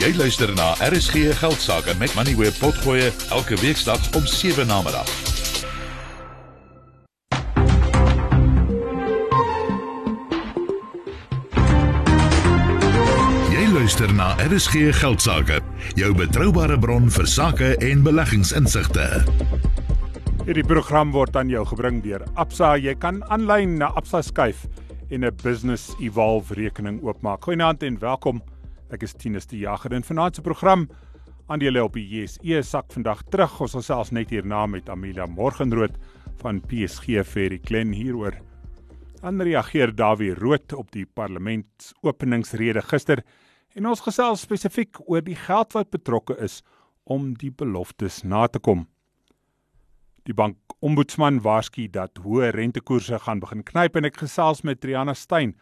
Jy luister na RSG Geldsaake met Money Web Potgoe elke weeksdag om 7 na middag. Jy luister na RSG Geldsaake, jou betroubare bron vir sake en beleggingsinsigte. Hierdie program word aan jou gebring deur Absa. Jy kan aanlyn na Absa skuif en 'n Business Evolve rekening oopmaak. Goeienaand en welkom. Ek is Tinus die Jager in vanaand se program. Aandele op die JSE sak vandag terug. Ons sal selfs net hierna met Amelia Morgenrood van PSG die klen hieroor. Dan reageer Dawie Rood op die parlementsopeningsrede gister en ons gesels spesifiek oor die geld wat betrokke is om die beloftes na te kom. Die bank ombudsman waarsku dat hoë rentekoerse gaan begin knyp en ek gesels met Triana Stein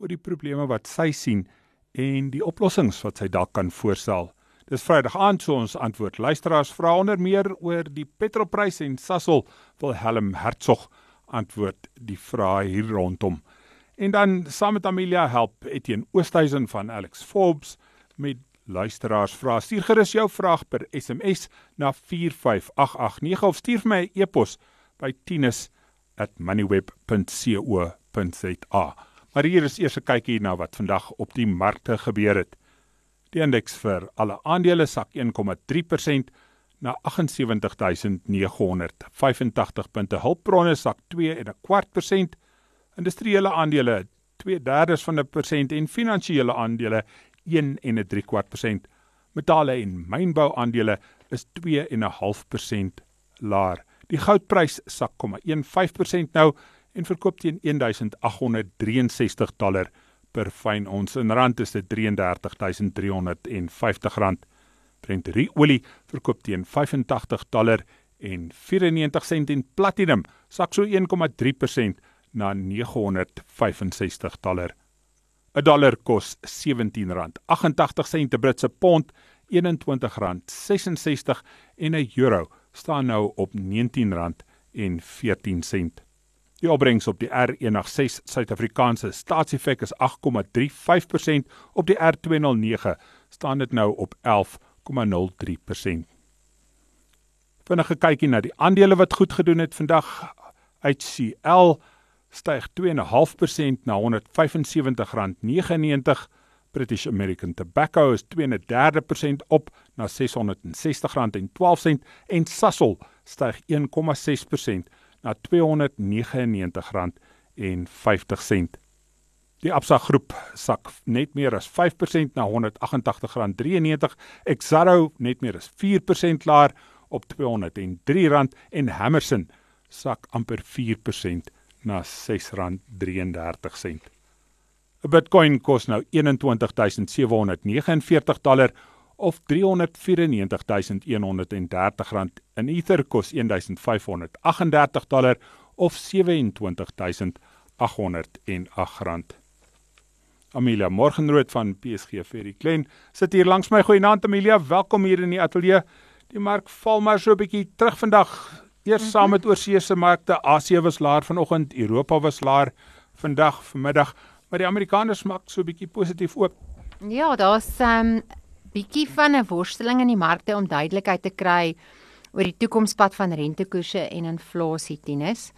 oor die probleme wat sy sien en die oplossings wat sy dalk kan voorstel. Dis Vrydag aand so ons antwoord luisteraars vra onder meer oor die petrolprys en Sasol Wilhelm Hertzog antwoord die vrae hier rondom. En dan saam met Amelia help Etienne Oosthuizen van Alex Forbes met luisteraars vra. Stuur gerus jou vraag per SMS na 45889 of stuur vir my 'n e e-pos by tinus@moneyweb.co.za. Maar hier is eers 'n kykie na wat vandag op die markte gebeur het. Die indeks vir alle aandele sak 1,3% na 78985 punte. Hulpbronne sak 2 en 'n kwart persent. Industriële aandele 2/3 van 'n persent en finansiële aandele 1 en 'n 3 kwart persent. Metale en mynbou aandele is 2 en 'n half persent laer. Die goudprys sak 0,15% nou en verkoop teen 1863 dollar per fyn ons. In rand is dit 33350 rand. Brent olie verkoop teen 85 dollar en 94 sent en platinum sak so 1,3% na 965 dollar. 'n Dollar kos R17.88 'n Britse pond R21.66 en 'n euro staan nou op R19.14. Die opbrengs op die R186 Suid-Afrikaanse staatsefek is 8,35% op die R209 staan dit nou op 11,03%. Vinnige kykie na die aandele wat goed gedoen het vandag. HCL styg 2.5% na R175.99. British American Tobacco is 2.3% op na R660.12 en Sasol styg 1.6% na R299.50. Die Absa groep sak net meer as 5% na R188.93. Exxaro net meer as 4% laer op R203 en Hammerson sak amper 4% na R6.33. 'n Bitcoin kos nou 21749 dollar of 394130 rand. 'n Ether kos 1538 dollar of 27808 rand. Amelia Morgenrood van PSG die klein sit hier langs my. Goeienaand Amelia, welkom hier in die ateljee. Die mark val maar so 'n bietjie terug vandag. Eers mm -hmm. saam met oorsese markte, Asië was laer vanoggend, Europa was laer vandag, vanmiddag maar die Amerikaners maak so 'n bietjie positief oop. Ja, daar's 'n um, ehm, bietjie van 'n worsteling in die markte om duidelikheid te kry oor die toekomspad van rentekoerse en inflasie tennis.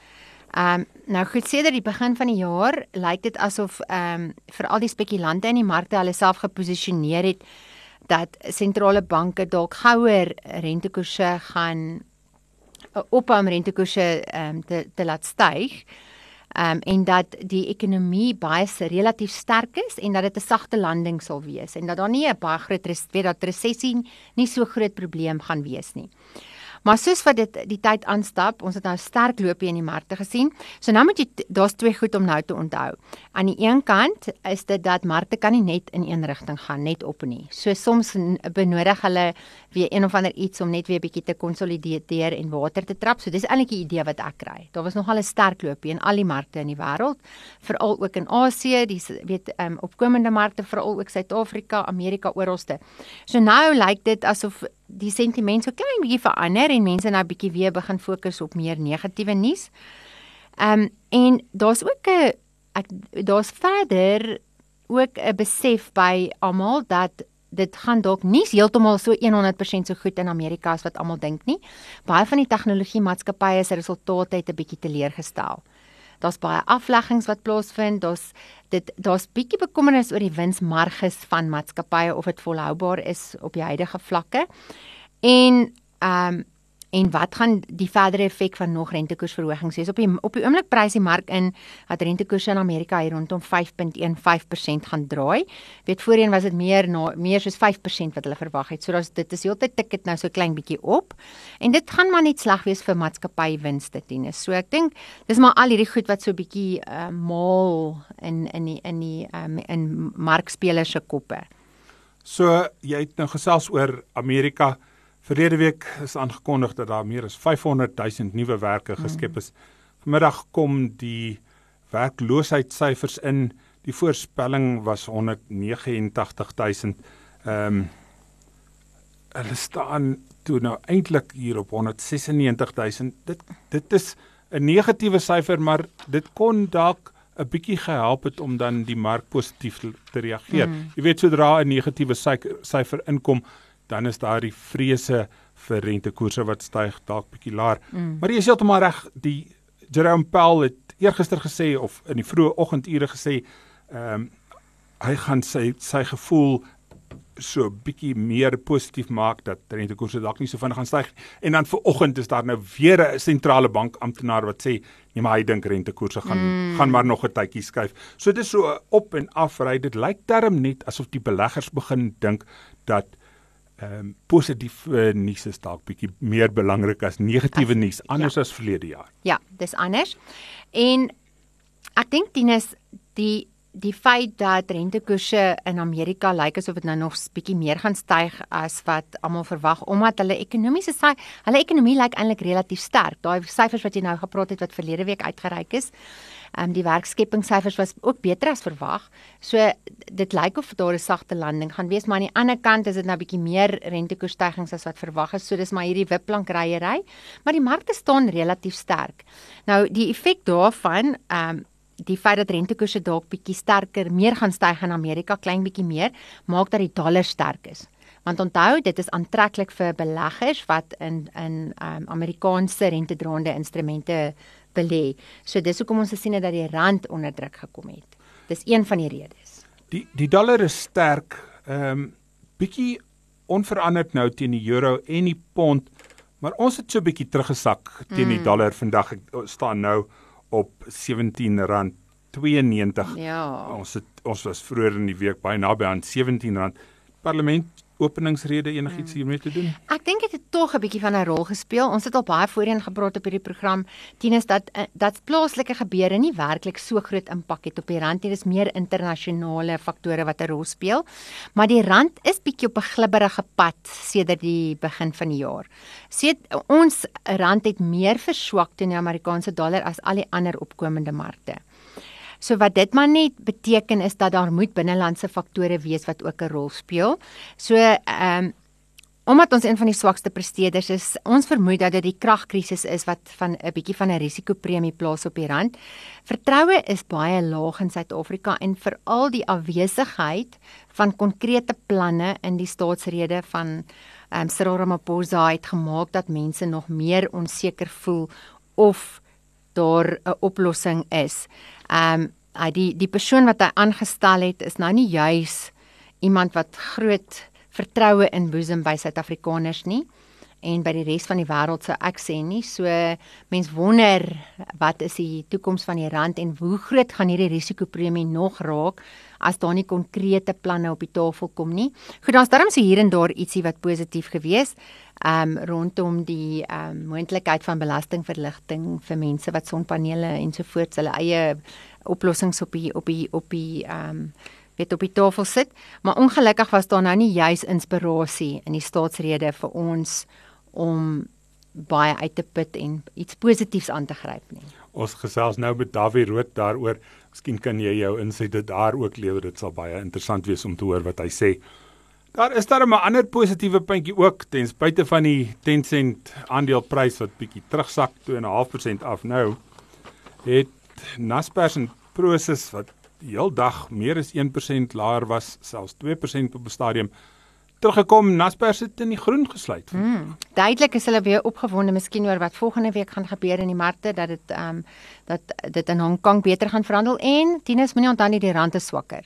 Ehm um, nou goed sedert die begin van die jaar lyk dit asof ehm um, vir al die spekulante in die markte hulle self geposisioneer het dat sentrale banke dalk gouer rentekoerse gaan uh, ophou om rentekoerse ehm um, te te laat styg um, en dat die ekonomie baie relatief sterk is en dat dit 'n sagte landing sal wees en dat daar nie 'n baie groot weet dat resessie nie so groot probleem gaan wees nie. Maar soos wat dit die tyd aanstap, ons het nou sterk loopie in die markte gesien. So nou moet jy daar's twee goed om nou te onthou. Aan die een kant is dit dat markte kan nie net in een rigting gaan, net op nie. So soms benodig hulle weer een of ander iets om net weer bietjie te konsolideer en water te trap. So dis eintlik die idee wat ek kry. Daar was nogal 'n sterk loopie in al die markte in die wêreld, veral ook in Asië, die weet um, opkomende markte, veral ook Suid-Afrika, Amerika oralste. So nou lyk dit asof die sentiment so klein bietjie verander en mense nou bietjie weer begin fokus op meer negatiewe nuus. Ehm um, en daar's ook 'n ek daar's verder ook 'n besef by almal dat dit gaan dalk nie heeltemal so 100% so goed in Amerika as wat almal dink nie. Baie van die tegnologie maatskappye se resultate het 'n bietjie teleurgestel. Daar's baie afleggings wat plaasvind. Daar's dit daar's bietjie bekommernis oor die winsmarges van maatskappye of dit volhoubaar is op die huidige vlakke. En ehm um, en wat gaan die verdere effek van nog rentekoersverhogings wees op die op die oomblik prys die mark in dat rentekoerse in Amerika hier rondom 5.15% gaan draai. Weet voorheen was dit meer na meer soos 5% wat hulle verwag het. So daar's dit is heeltyd tik dit nou so klein bietjie op. En dit gaan maar net sleg wees vir maatskappy winste teen. So ek dink dis maar al hierdie goed wat so bietjie uh, mal in in die in die um, in markspelers se koppe. So jy het nou gesels oor Amerika Verlede week is aangekondig dat daar meer as 500 000 nuwe werke mm. geskep is. Vanmiddag kom die werkloosheidssyfers in. Die voorspelling was 189 000. Ehm um, hulle staan toe nou eintlik hier op 196 000. Dit dit is 'n negatiewe syfer, maar dit kon dalk 'n bietjie gehelp het om dan die mark positief te reageer. Mm. Jy weet sodra 'n negatiewe syfer inkom, dan is daar die vrese vir rentekoerse wat styg dalk bietjie laer. Mm. Maar jy is heeltemal reg, die Jerome Powell het eergister gesê of in die vroeë oggendure gesê, ehm um, hy gaan sy sy gevoel so bietjie meer positief maak dat rentekoerse dalk nie so vinnig gaan styg en dan vir oggend is daar nou weer 'n sentrale bank amptenaar wat sê nee maar hy dink rentekoerse gaan mm. gaan maar nog 'n tydjie skuif. So dit is so op en af ry. Dit lyk darm net asof die beleggers begin dink dat ehm um, positief uh, nuus is dalk bietjie meer belangrik as negatiewe nuus anders ja. as verlede jaar. Ja, dis anders. En ek dink Tinus die die feit dat rentekoerse in Amerika lyk asof dit nou nog bietjie meer gaan styg as wat almal verwag omdat hulle ekonomiese sy hulle ekonomie lyk eintlik relatief sterk. Daai syfers wat jy nou gepraat het wat verlede week uitgereik is. Ehm um, die werkskepingssyfers was ook beter as verwag. So dit lyk of daar 'n sagte landing gaan wees, maar aan die ander kant is dit nou bietjie meer rentekoersstygings as wat verwag is. So dis maar hierdie wipplankryerry, maar die markte staan relatief sterk. Nou die effek daarvan ehm um, die feit dat rentekoerse dalk bietjie sterker meer gaan styg in Amerika klein bietjie meer maak dat die dollar sterk is. Want onthou, dit is aantreklik vir beleggers wat in in um, Amerikaanse rentedraande instrumente belê. So dis hoekom ons gesien het dat die rand onder druk gekom het. Dis een van die redes. Die die dollar is sterk, ehm um, bietjie onveranderd nou teen die euro en die pond, maar ons het so bietjie teruggesak teen mm. die dollar vandag staan nou op R17.92. Ja. Ons het ons was vroeër in die week baie naby aan R17. Parlement openingsrede enigiets hmm. hiermee te doen? Ek dink dit het tog 'n bietjie van 'n rol gespeel. Ons het al baie voorheen gepraat op hierdie program. Tienus dat eh, dat plaaslike gebeure nie werklik so groot impak het op die rand nie. Dit is meer internasionale faktore wat 'n rol speel. Maar die rand is bietjie op 'n glibberige pad sedert die begin van die jaar. Sê ons rand het meer verswak teen die Amerikaanse dollar as al die ander opkomende markte. So wat dit maar net beteken is dat daar moet binnelandse faktore wees wat ook 'n rol speel. So ehm um, omdat ons een van die swakste presteerders is, ons vermoed dat dit die kragkrisis is wat van 'n bietjie van 'n risikopremie plaas op die rand. Vertroue is baie laag in Suid-Afrika en veral die afwesigheid van konkrete planne in die staatsrede van ehm um, Cyril Ramaphosa het gemaak dat mense nog meer onseker voel of daar 'n oplossing is. Ehm um, hy die die persoon wat hy aangestel het is nou nie juis iemand wat groot vertroue in boesem by Suid-Afrikaners nie en by die res van die wêreld sou ek sê nie. So mens wonder wat is die toekoms van die rand en hoe groot gaan hierdie risikopremie nog raak as daar nie konkrete planne op die tafel kom nie. Goed, dan's darm so hier en daar ietsie wat positief gewees. Um rondom die um moontlikheid van belastingverligting vir mense wat sonpanele ensovoorts hulle eie oplossings op die op die op die um weet op die tafel sit, maar ongelukkig was daar nou nie juis inspirasie in die staatsrede vir ons om baie uit te put en iets positiefs aan te gryp nie. Ons gesels nou met Davie Rood daaroor. Miskien kan jy jou insette daar ook lewer. Dit sal baie interessant wees om te hoor wat hy sê. Daar is daar 'n ander positiewe puntjie ook ten spyte van die Tencent aandeleprys wat bietjie terugsak 2.5% af nou. Het Naspers en Prosus wat heeldag meer as 1% laer was, selfs 2% op 'n stadium teruggekom, Naspers het in die groen gesluit. Hmm. Duidelik is hulle weer opgewonde miskien oor wat volgende week gaan gebeur in die markte dat dit ehm um, dat dit in Hong Kong beter gaan verhandel en Tinus moenie onthou nie die rand is swakker.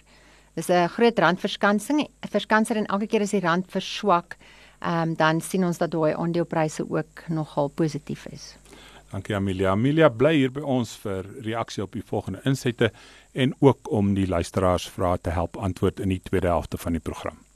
Dis 'n groot randverskansing, verskanser en elke keer as die rand verswak, ehm um, dan sien ons dat daai aandelepryse ook nogal positief is. Dankie Amelia. Amelia bly hier by ons vir reaksie op die volgende insette en ook om die luisteraars vrae te help antwoord in die tweede helfte van die program.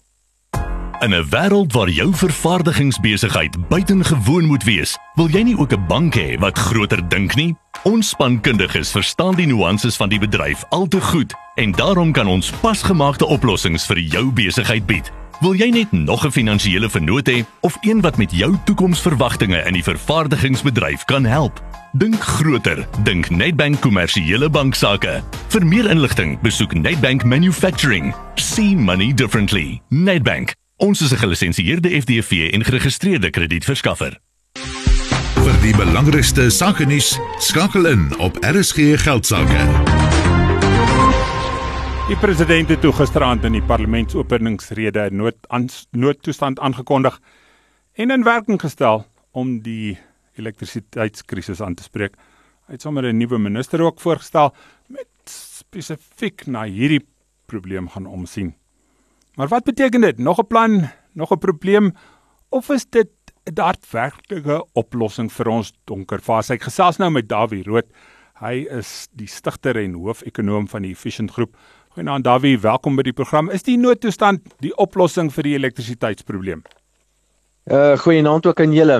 In 'n wêreld waar jou vervaardigingsbesigheid buitengewoon moet wees, wil jy nie ook 'n bank hê wat groter dink nie? Ons spankundiges verstaan die nuances van die bedryf al te goed en daarom kan ons pasgemaakte oplossings vir jou besigheid bied. Wil jy net nog 'n finansiële vennoot hê of een wat met jou toekomsverwagtinge in die vervaardigingsbedryf kan help? Dink groter, dink Nedbank kommersiële banksaake. Vir meer inligting, besoek Nedbank Manufacturing. See money differently. Nedbank Ons is 'n gelisensieerde FDV en geregistreerde kredietverskaffer. Vir die belangrikste sake nuus, skakel in op RSG Geldsaake. Die president het toe gisteraand in die parlementsopeningsrede 'n nood noodtoestand aangekondig en in werking gestel om die elektrisiteitskrisis aan te spreek. Hy het sommer 'n nuwe minister ook voorgestel met spesifiek na hierdie probleem gaan omsien. Maar wat beteken dit? Nog 'n plan, nog 'n probleem of is dit 'n daadwerklike oplossing vir ons donker fase? Ek gesels nou met Dawie Rood. Hy is die stigter en hoofekonoom van die Efficient Groep. Goeienaand Dawie, welkom by die program. Is die noodtoestand die oplossing vir die elektrisiteitsprobleem? Uh goeienaand ook aan julle.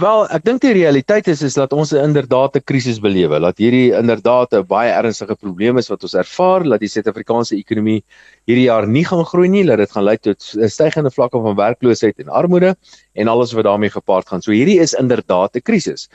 Wel, ek dink die realiteit is is dat ons inderdaad 'n krisis belewe. Dat hierdie inderdaad 'n baie ernstige probleem is wat ons ervaar dat die Suid-Afrikaanse ekonomie hierdie jaar nie gaan groei nie, dat dit gaan lei tot stygende vlakke van werkloosheid en armoede en alles wat daarmee gepaard gaan. So hierdie is inderdaad 'n krisis.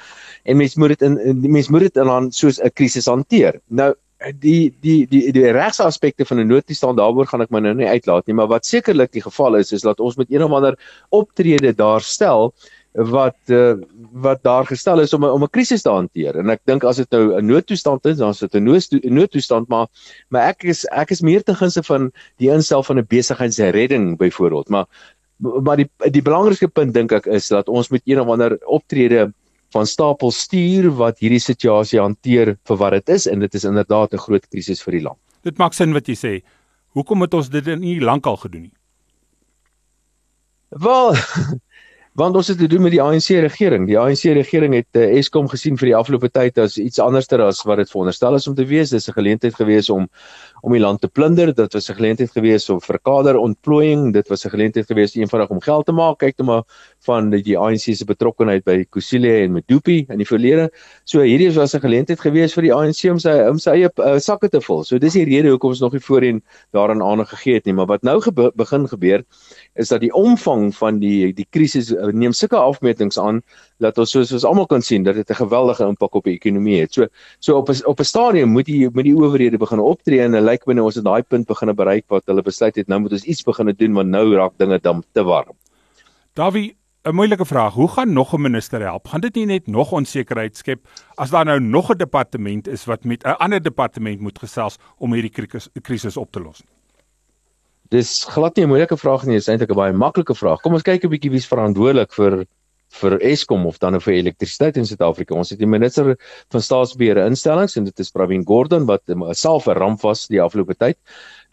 En mens moet dit in mens moet dit dan soos 'n krisis hanteer. Nou die die die die regse aspekte van 'n noodtoestand daaroor gaan ek my nou nie uitlaat nie maar wat sekerlik die geval is is dat ons met een of ander optrede daar stel wat uh, wat daar gestel is om om 'n krisis te hanteer. En ek dink as dit nou 'n noodtoestand is dan is dit 'n noodtoestand maar maar ek is ek is meer te gunste van die instel van 'n besigheidsredding byvoorbeeld. Maar maar die die belangrikste punt dink ek is dat ons met een of ander optrede van stapel stuur wat hierdie situasie hanteer vir wat dit is en dit is inderdaad 'n groot krisis vir die land. Dit maak sin wat jy sê. Hoekom het ons dit nie lankal gedoen nie? Wel, want ons het te doen met die ANC regering. Die ANC regering het uh, Eskom gesien vir die afgelope tyd as iets anderster as wat dit veronderstel is om te wees. Dis 'n geleentheid gewees om om die land te plunder. Dit was 'n geleentheid gewees om vir kader ontplooiing. Dit was 'n geleentheid gewees eenvoudig om geld te maak. Kyk net maar van die, ANC se betrokkeheid by Kusile en Medupi in die verlede. So hierdie was 'n geleentheid gewees vir die ANC om sy om sy eie uh, sakke te vul. So dis die rede hoekom ons nog nie voorheen daaraan aandag gegee het nie. Maar wat nou gebe begin gebeur is dat die omvang van die die krisis uh, neem sulke afmetings aan dat ons soos ons almal kan sien dat dit 'n geweldige impak op die ekonomie het. So so op 'n op 'n stadium moet die moet die owerhede begin optree en hulle lyk binne ons het daai punt begin bereik wat hulle besluit het nou moet ons iets begin doen want nou raak dinge dan te warm. Davie 'n moeilike vraag. Hoe gaan nog 'n minister help? Gaan dit nie net nog onsekerheid skep as daar nou nog 'n departement is wat met 'n ander departement moet gesels om hierdie krisis op te los? Dis glad nie 'n moeilike vraag nie, dis eintlik 'n baie maklike vraag. Kom ons kyk 'n bietjie wie's verantwoordelik vir vir Eskom of dan vir elektrisiteit in Suid-Afrika. Ons het die minister van staatsbeheer instellings en dit is Pravin Gordhan wat self 'n ramp was die afgelope tyd.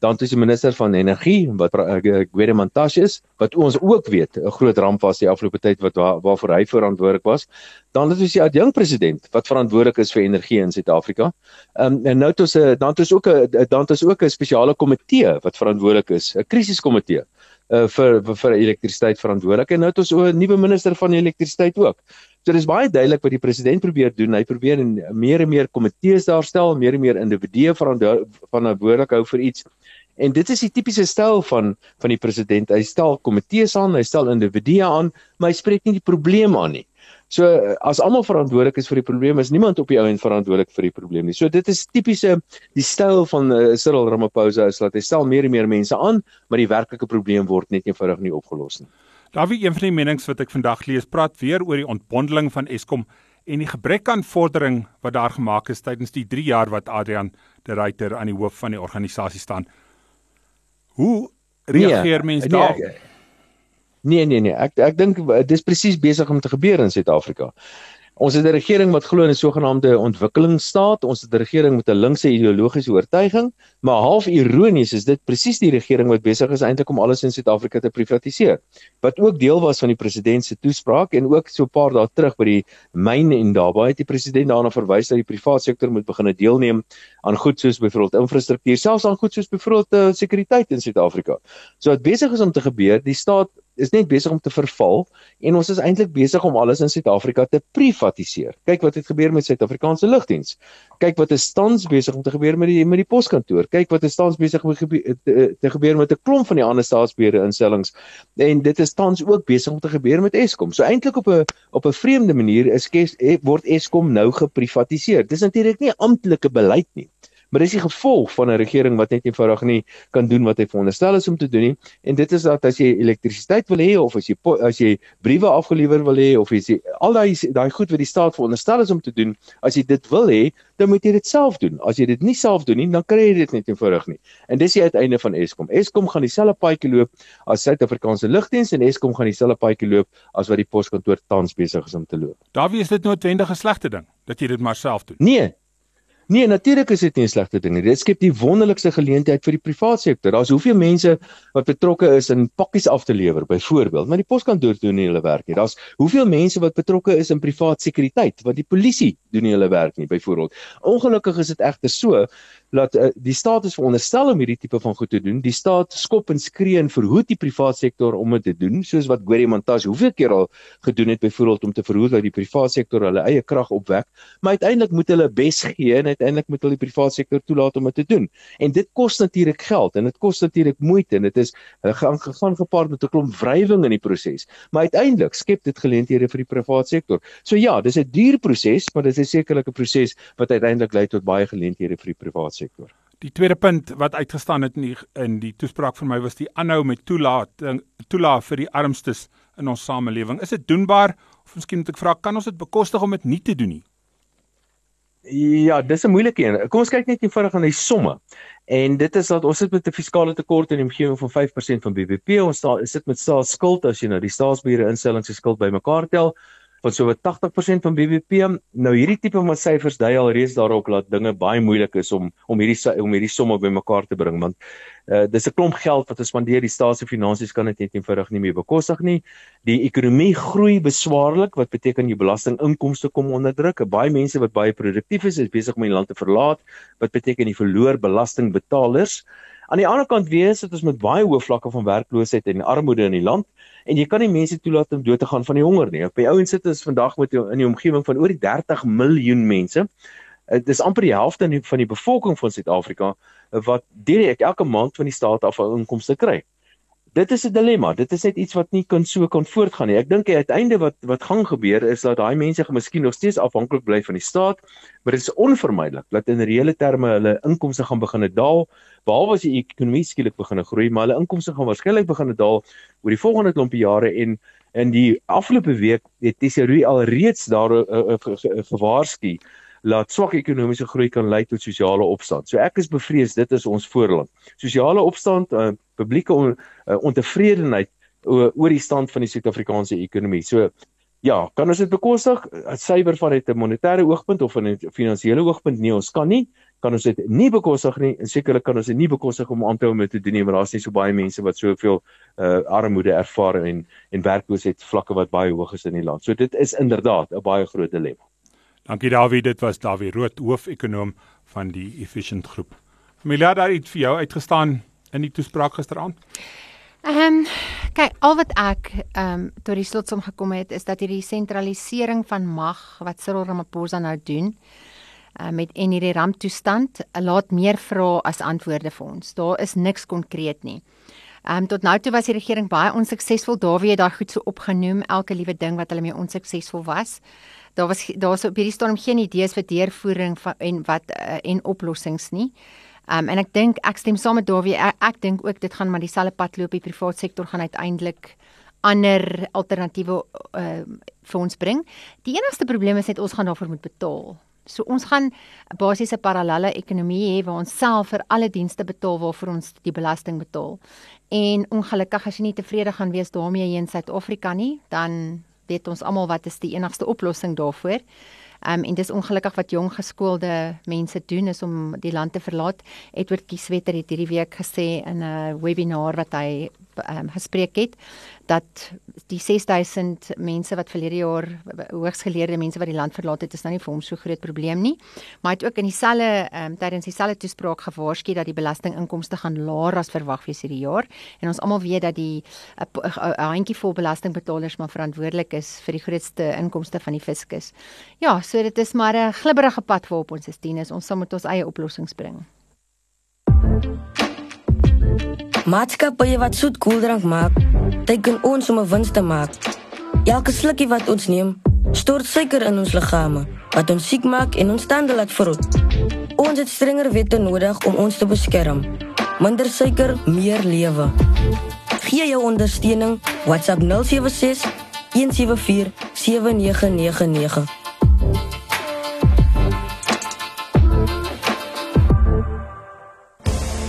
Dan is die minister van energie wat eh, Gwede Mantashe is wat ons ook weet 'n groot ramp was die afgelope tyd wat waar, waarvoor hy verantwoordelik was. Dan het ons die adjunk president wat verantwoordelik is vir energie in Suid-Afrika. Um, en nou het ons 'n dan het ons ook 'n dan het ons ook 'n spesiale komitee wat verantwoordelik is, 'n krisiskomitee uh, vir vir elektrisiteit verantwoordelik en nou het ons 'n nuwe minister van elektrisiteit ook. So dis baie duidelik wat die president probeer doen. Hy probeer en meer en meer komitees daarstel, meer en meer individue verantwoordelik hou vir iets. En dit is die tipiese styl van van die president. Hy stel komitees aan, hy stel individue aan, maar hy spreek nie die probleem aan nie. So as almal verantwoordelik is vir die probleem, is niemand op die ou end verantwoordelik vir die probleem nie. So dit is tipiese die styl van uh, Cyril Ramaphosa is dat hy stel meer en meer mense aan, maar die werklike probleem word net eenvoudig nie opgelos nie. Daar wie een van die menings wat ek vandag lees, praat weer oor die ontbondeling van Eskom en die gebrek aan vordering wat daar gemaak is tydens die 3 jaar wat Adrian de Ruyter aan die hoof van die organisasie staan. Hoe reageer nee, mense nee, daarop? Nee nee nee, ek ek dink dis presies besig om te gebeur in Suid-Afrika. Ons het 'n regering wat glo in 'n sogenaamde ontwikkelingsstaat. Ons het 'n regering met 'n linkse ideologiese oortuiging, maar half ironies is dit presies die regering wat besig is eintlik om alles in Suid-Afrika te privatiseer. Wat ook deel was van die president se toespraak en ook so 'n paar dae terug by die myn en daarby het die president daarna verwys dat die private sektor moet begin deelneem aan goed soos byvoorbeeld infrastruktuur, selfs aan goed soos byvoorbeeld uh, sekuriteit in Suid-Afrika. So wat besig is om te gebeur, die staat is net besig om te verval en ons is eintlik besig om alles in Suid-Afrika te privatiseer. Kyk wat het gebeur met Suid-Afrikaanse lugdiens. Kyk wat is tans besig om te gebeur met die met die poskantoor. Kyk wat is tans besig om te, te gebeur met 'n klomp van die ander staatsbeheerde instellings. En dit is tans ook besig om te gebeur met Eskom. So eintlik op 'n op 'n vreemde manier is kes, word Eskom nou geprivatiseer. Dis natuurlik nie amptelike beleid nie maar dis die gevolg van 'n regering wat net eenvoudig nie kan doen wat hy veronderstel is om te doen nie. En dit is dat as jy elektrisiteit wil hê of as jy as jy briewe afgelewer wil hê of as jy al daai daai goed wat die staat veronderstel is om te doen as jy dit wil hê dan moet jy dit self doen. As jy dit nie self doen nie dan kry jy dit net eenvoudig nie. En dis die uiteinde van Eskom. Eskom gaan dieselfde paadjie loop as Suid-Afrikaanse lugdiens en Eskom gaan dieselfde paadjie loop as wat die poskantoor tans besig is om te loop. Daar wie is dit noodwendig 'n slegte ding dat jy dit maar self doen nee Nee, natuurlik is dit nie 'n slegte ding nie. Dit skep die wonderlikste geleentheid vir die private sektor. Daar's hoeveel mense wat betrokke is in pakkies af te lewer, byvoorbeeld, maar die poskantoor doen nie hulle werk nie. Daar's hoeveel mense wat betrokke is in private sekuriteit, want die polisie doen nie hulle werk nie, byvoorbeeld. Ongelukkig is dit egter so dat uh, die staat is veronderstel om hierdie tipe van goed te doen. Die staat skop en skree en verhoed die private sektor om dit te doen, soos wat Gori Montas hoeveel keer al gedoen het byvoorbeeld om te verhoed dat die private sektor hulle eie krag opwek, maar uiteindelik moet hulle bes gee en uiteindelik moet hulle die private sektor toelaat om dit te doen. En dit kos natuurlik geld en dit kos natuurlik moeite en dit is hulle gaan gegaan gepaard met 'n klomp wrywing in die proses. Maar uiteindelik skep dit geleenthede vir die private sektor. So ja, dis 'n duur proses, maar dit is sekerlik 'n proses wat uiteindelik lei tot baie geleenthede vir die private sektor. Die tweede punt wat uitgestaan het in die, in die toespraak vir my was die aanhou met toelaat toelaat vir die armstes in ons samelewing. Is dit doenbaar of miskien moet ek vra kan ons dit bekostig om dit nie te doen nie? Ja, dis 'n moeilike een. Kom ons kyk net eenvoudig aan die somme. En dit is dat ons sit met 'n fiskale tekort in die omgewing van 5% van BBP. Ons staan sit met staatsskuld as jy nou die staatsbeheerde instellings se skuld bymekaar tel van so 80% van BBP. Nou hierdie tipe van syfers dui al reeds daarop dat dinge baie moeilik is om om hierdie om hierdie somme bymekaar te bring want uh, dis 'n klomp geld wat ons spandeer die staat se finansies kan dit net eenvoudig nie meer bekostig nie. Die ekonomie groei beswaarlik wat beteken jou belastinginkomste kom onder druk. Baie mense wat baie produktief is, is besig om die land te verlaat wat beteken jy verloor belastingbetalers. Aan die ander kant wees dit ons met baie hoë vlakke van werkloosheid en armoede in die land en jy kan nie mense toelaat om dood te gaan van die honger nie. Op die ouens sit ons vandag met in die omgewing van oor die 30 miljoen mense. Dit is amper die helfte van die bevolking van Suid-Afrika wat direk elke maand van die staat af 'n inkomste kry dit is 'n dilemma. Dit is net iets wat nie kan so kan voortgaan nie. Ek dink die uiteinde wat wat gaan gebeur is dat daai mense miskien nog steeds afhanklik bly van die staat, maar dit is onvermydelik dat in reële terme hulle inkomste gaan begin daal, behalwe as die ekonomie skielik begin groei, maar hulle inkomste gaan waarskynlik begin daal oor die volgende klompie jare en in die afgelope week het Tesorie al reeds daar uh, uh, uh, gewaarsku laat swak ekonomiese groei kan lei tot sosiale opstand. So ek is bevrees dit is ons voorland. Sosiale opstand, uh, publieke on, uh, ontevredenheid oor, oor die stand van die Suid-Afrikaanse ekonomie. So ja, kan ons dit bekostig? Suiwer van uit 'n monetêre oogpunt of van 'n finansiële oogpunt? Nee, ons kan nie. Kan ons dit nie bekostig nie? En sekerlik kan ons dit nie bekostig om aan te hou met te doen nie, want daar's nie so baie mense wat soveel uh armoede ervaar en en werkloosheid vlakke wat baie hoog is in die land. So dit is inderdaad 'n baie groot dilemma. Dankie Dawie, dit was Dawie Rood, hoofekonoom van die Efficient Groep. Familie, daar het vir jou uitgestaan in die toespraak gisteraand. Ehm um, kyk, al wat ek ehm um, tot die slotsom gekom het is dat hierdie sentralisering van mag wat Cyril Ramaphosa nou doen uh, met en hierdie ramptoestand laat meer vrae as antwoorde vir ons. Daar is niks konkreet nie. Ehm um, tot nou toe was die regering baie onsuksesvol. Daar wie het daai goed so opgenoem, elke liewe ding wat hulle mee onsuksesvol was daar was daar so op hierdie storm geen idees vir deurvoering van en wat uh, en oplossings nie. Um, en ek dink ek stem saam met Dawie. Ek, ek dink ook dit gaan maar dieselfde pad loop. Die private sektor gaan uiteindelik ander alternatiewe uh, vir ons bring. Die enigste probleem is net ons gaan daarvoor moet betaal. So ons gaan 'n parallelle ekonomie hê waar ons self vir alle dienste betaal waarvoor ons die belasting betaal. En ongelukkig as jy nie tevrede gaan wees daarmee hier in Suid-Afrika nie, dan weet ons almal wat is die enigste oplossing daarvoor. Um, en dis ongelukkig wat jong geskoolde mense doen is om die land te verlaat. Edward Kieswetter het hierdie week gesê in 'n webinar wat hy um, gespreek het dat die 6000 mense wat verlede jaar hoogsgeleerde mense wat die land verlaat het is nou nie vir hom so groot probleem nie. Maar hy het ook in dieselfde um, tydens dieselfde toespraak gewaarsku dat die belastinginkomste gaan laer as verwag wees hierdie jaar. En ons almal weet dat die 'n handjie vol belastingbetalers maar verantwoordelik is vir die grootste inkomste van die fiskus. Ja so dit is maar 'n glibberige pad waarop ons is dien is ons sal met ons eie oplossings bring Maatskappye wat soet koeldrank maak, teken ons om 'n wins te maak. Elke slukkie wat ons neem, stort suiker in ons liggame, wat ons siek maak en ons tande laat vrot. Ons het strenger wette nodig om ons te beskerm. Minder suiker, meer lewe. Gee jou ondersteuning WhatsApp 076 174 7999.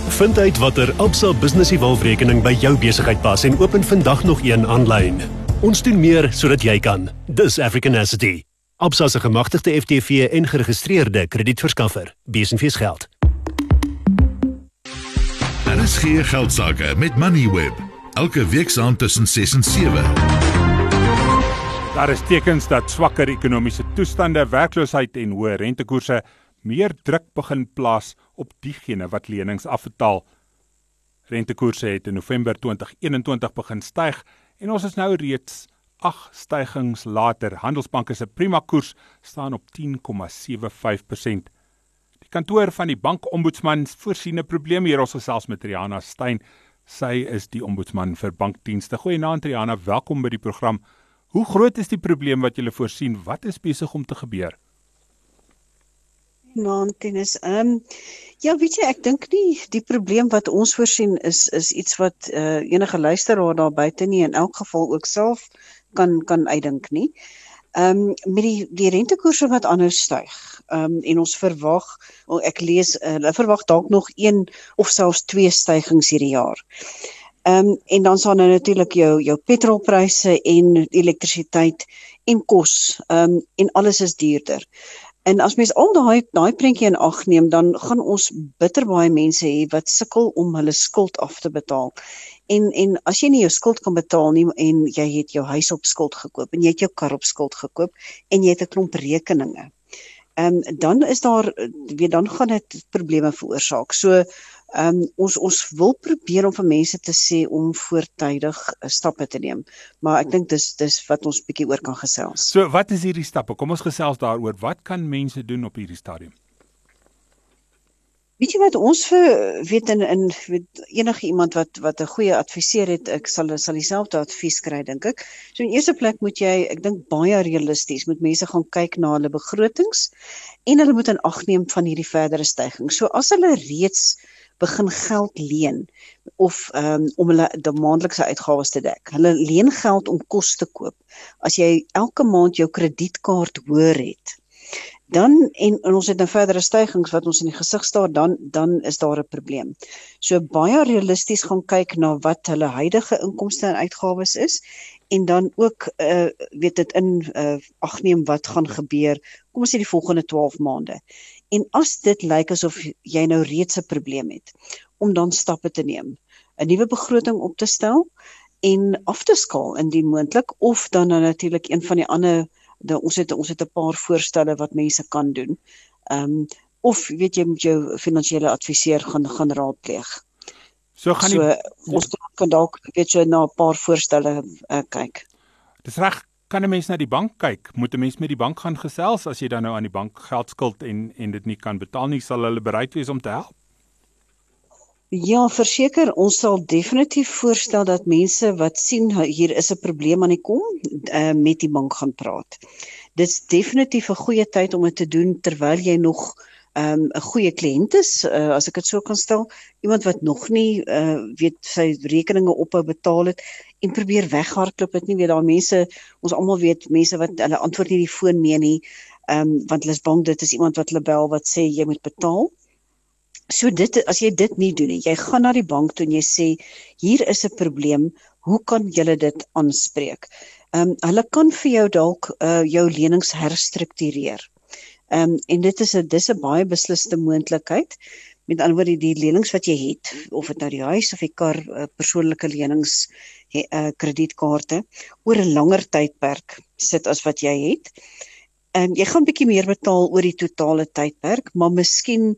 Vind uit watter Absa Business Evolve rekening by jou besigheid pas en open vandag nog een aanlyn. Ons doen meer sodat jy kan. Dis African Asset. Absa se gemagtigde FTV en geregistreerde kredietverskaffer. Besenfees geld. Is geen geld sake met Moneyweb. Elke week saam tussen 6 en 7. Daar is tekens dat swakker ekonomiese toestande, werkloosheid en hoë rentekoerse meer druk begin plaas op diegene wat lenings afbetaal. Rentekoerse het in November 2021 begin styg en ons is nou reeds 8 stygings later. Handelsbanke se prima koers staan op 10,75%. Die kantoor van die bankombudsman voorsien 'n probleem hier ons gesels met Riana Stein. Sy is die ombudsman vir bankdienste. Goeienaand Riana, welkom by die program. Hoe groot is die probleem wat jy voorsien? Wat is besig om te gebeur? Maantennis. Ehm um, ja, weet jy, ek dink nie die probleem wat ons voorsien is is iets wat uh, enige luisteraar daar buite nie in elk geval ook self kan kan uitdink nie. Ehm um, met die die rentekoerse wat aanhou styg. Ehm um, en ons verwag ek lees eh, hulle uh, verwag dalk nog een of selfs twee stygings hierdie jaar. Ehm um, en dan sal nou natuurlik jou jou petrolpryse en elektrisiteit en kos ehm um, en alles is duurder. En as mens al daai daai prentjie in ag neem, dan gaan ons bitter baie mense hê wat sukkel om hulle skuld af te betaal. En en as jy nie jou skuld kan betaal nie en jy het jou huis op skuld gekoop en jy het jou kar op skuld gekoop en jy het 'n klomp rekeninge. Ehm um, dan is daar weet dan gaan dit probleme veroorsaak. So Ehm um, ons ons wil probeer om vir mense te sê om voortydig stappe te neem. Maar ek dink dis dis wat ons bietjie oor kan gesels. So wat is hierdie stappe? Kom ons gesels daaroor. Wat kan mense doen op hierdie stadium? Weet jy wat ons vir weet in in weet enige iemand wat wat 'n goeie adviseur het, ek sal sal dieselfde advies kry dink ek. So in eerste plek moet jy, ek dink baie realisties, moet mense gaan kyk na hulle begrotings en hulle moet in ag neem van hierdie verdere stygings. So as hulle reeds begin geld leen of um, om hulle die maandelikse uitgawes te dek. Hulle leen geld om kos te koop. As jy elke maand jou kredietkaart hoor het, dan en, en ons het 'n nou verdere stygings wat ons in die gesig staar, dan dan is daar 'n probleem. So baie realisties gaan kyk na wat hulle huidige inkomste en uitgawes is en dan ook uh weet dit in uh ag neem wat gaan gebeur. Kom ons sê die volgende 12 maande. En as dit lyk asof jy nou reeds 'n probleem het, om dan stappe te neem, 'n nuwe begroting op te stel en af te skaal indien moontlik of dan nou natuurlik een van die ander de, ons het ons het 'n paar voorstelle wat mense kan doen. Ehm um, of weet jy moet jou finansiële adviseur gaan gaan raadpleeg. So gaan die, so, ons kan dalk weet jy na 'n paar voorstelle uh, kyk. Dis reg kan 'n mens na die bank kyk? Moet 'n mens met die bank gaan gesels as jy dan nou aan die bank geld skuld en en dit nie kan betaal nie, sal hulle bereid wees om te help? Ja, verseker, ons sal definitief voorstel dat mense wat sien hier is 'n probleem aan die kom, uh, met die bank gaan praat. Dit's definitief 'n goeie tyd om dit te doen terwyl jy nog um, 'n goeie kliënt is, uh, as ek dit so kan stel, iemand wat nog nie uh, weet sy rekeninge ophou betaal het en probeer weghardloop dit nie weet daar mense ons almal weet mense wat hulle antwoord nie die foon mee nie Ehm um, want hulle is bang dit is iemand wat hulle bel wat sê jy moet betaal. So dit as jy dit nie doen nie, jy gaan na die bank toe en jy sê hier is 'n probleem, hoe kan julle dit aanspreek? Ehm um, hulle kan vir jou dalk uh, jou lenings herstruktureer. Ehm um, en dit is 'n dis 'n baie besliste moontlikheid. Met ander woorde die lenings wat jy het of dit nou die huis of die kar uh, persoonlike lenings uh, kredietkaarte oor 'n langer tydperk sit as wat jy het. Ehm um, jy gaan bietjie meer betaal oor die totale tydperk, maar miskien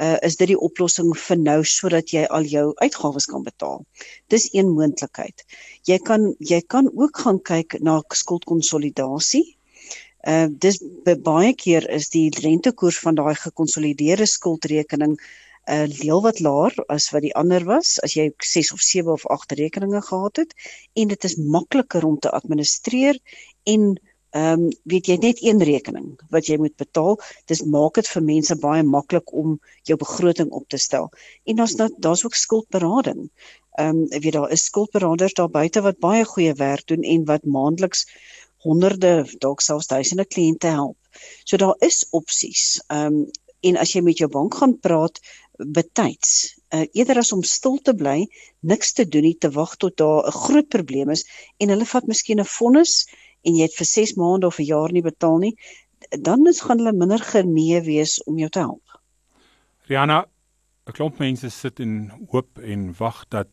uh, is dit die oplossing vir nou sodat jy al jou uitgawes kan betaal. Dis een moontlikheid. Jy kan jy kan ook gaan kyk na skuldkonsolidasie Uh dis baie keer is die rentekoers van daai gekonsolideerde skuldrekening 'n uh, deel wat laer as wat die ander was as jy 6 of 7 of 8 rekeninge gehad het en dit is makliker om te administreer en ehm um, weet jy net een rekening wat jy moet betaal dis maak dit vir mense baie maklik om jou begroting op te stel en daar's daar's ook skuldberading ehm um, weet daar is skuldberaders daar buite wat baie goeie werk doen en wat maandeliks honderde dalk selfs duisende kliënte help. So daar is opsies. Ehm um, en as jy met jou bank gaan praat betyds, uh, eerder as om stil te bly, niks te doen nie, te wag tot daar 'n groot probleem is en hulle vat miskien 'n vonnis en jy het vir 6 maande of 'n jaar nie betaal nie, dan is gaan hulle minder genee wees om jou te help. Rihanna, 'n klomp mense sit en hoop en wag dat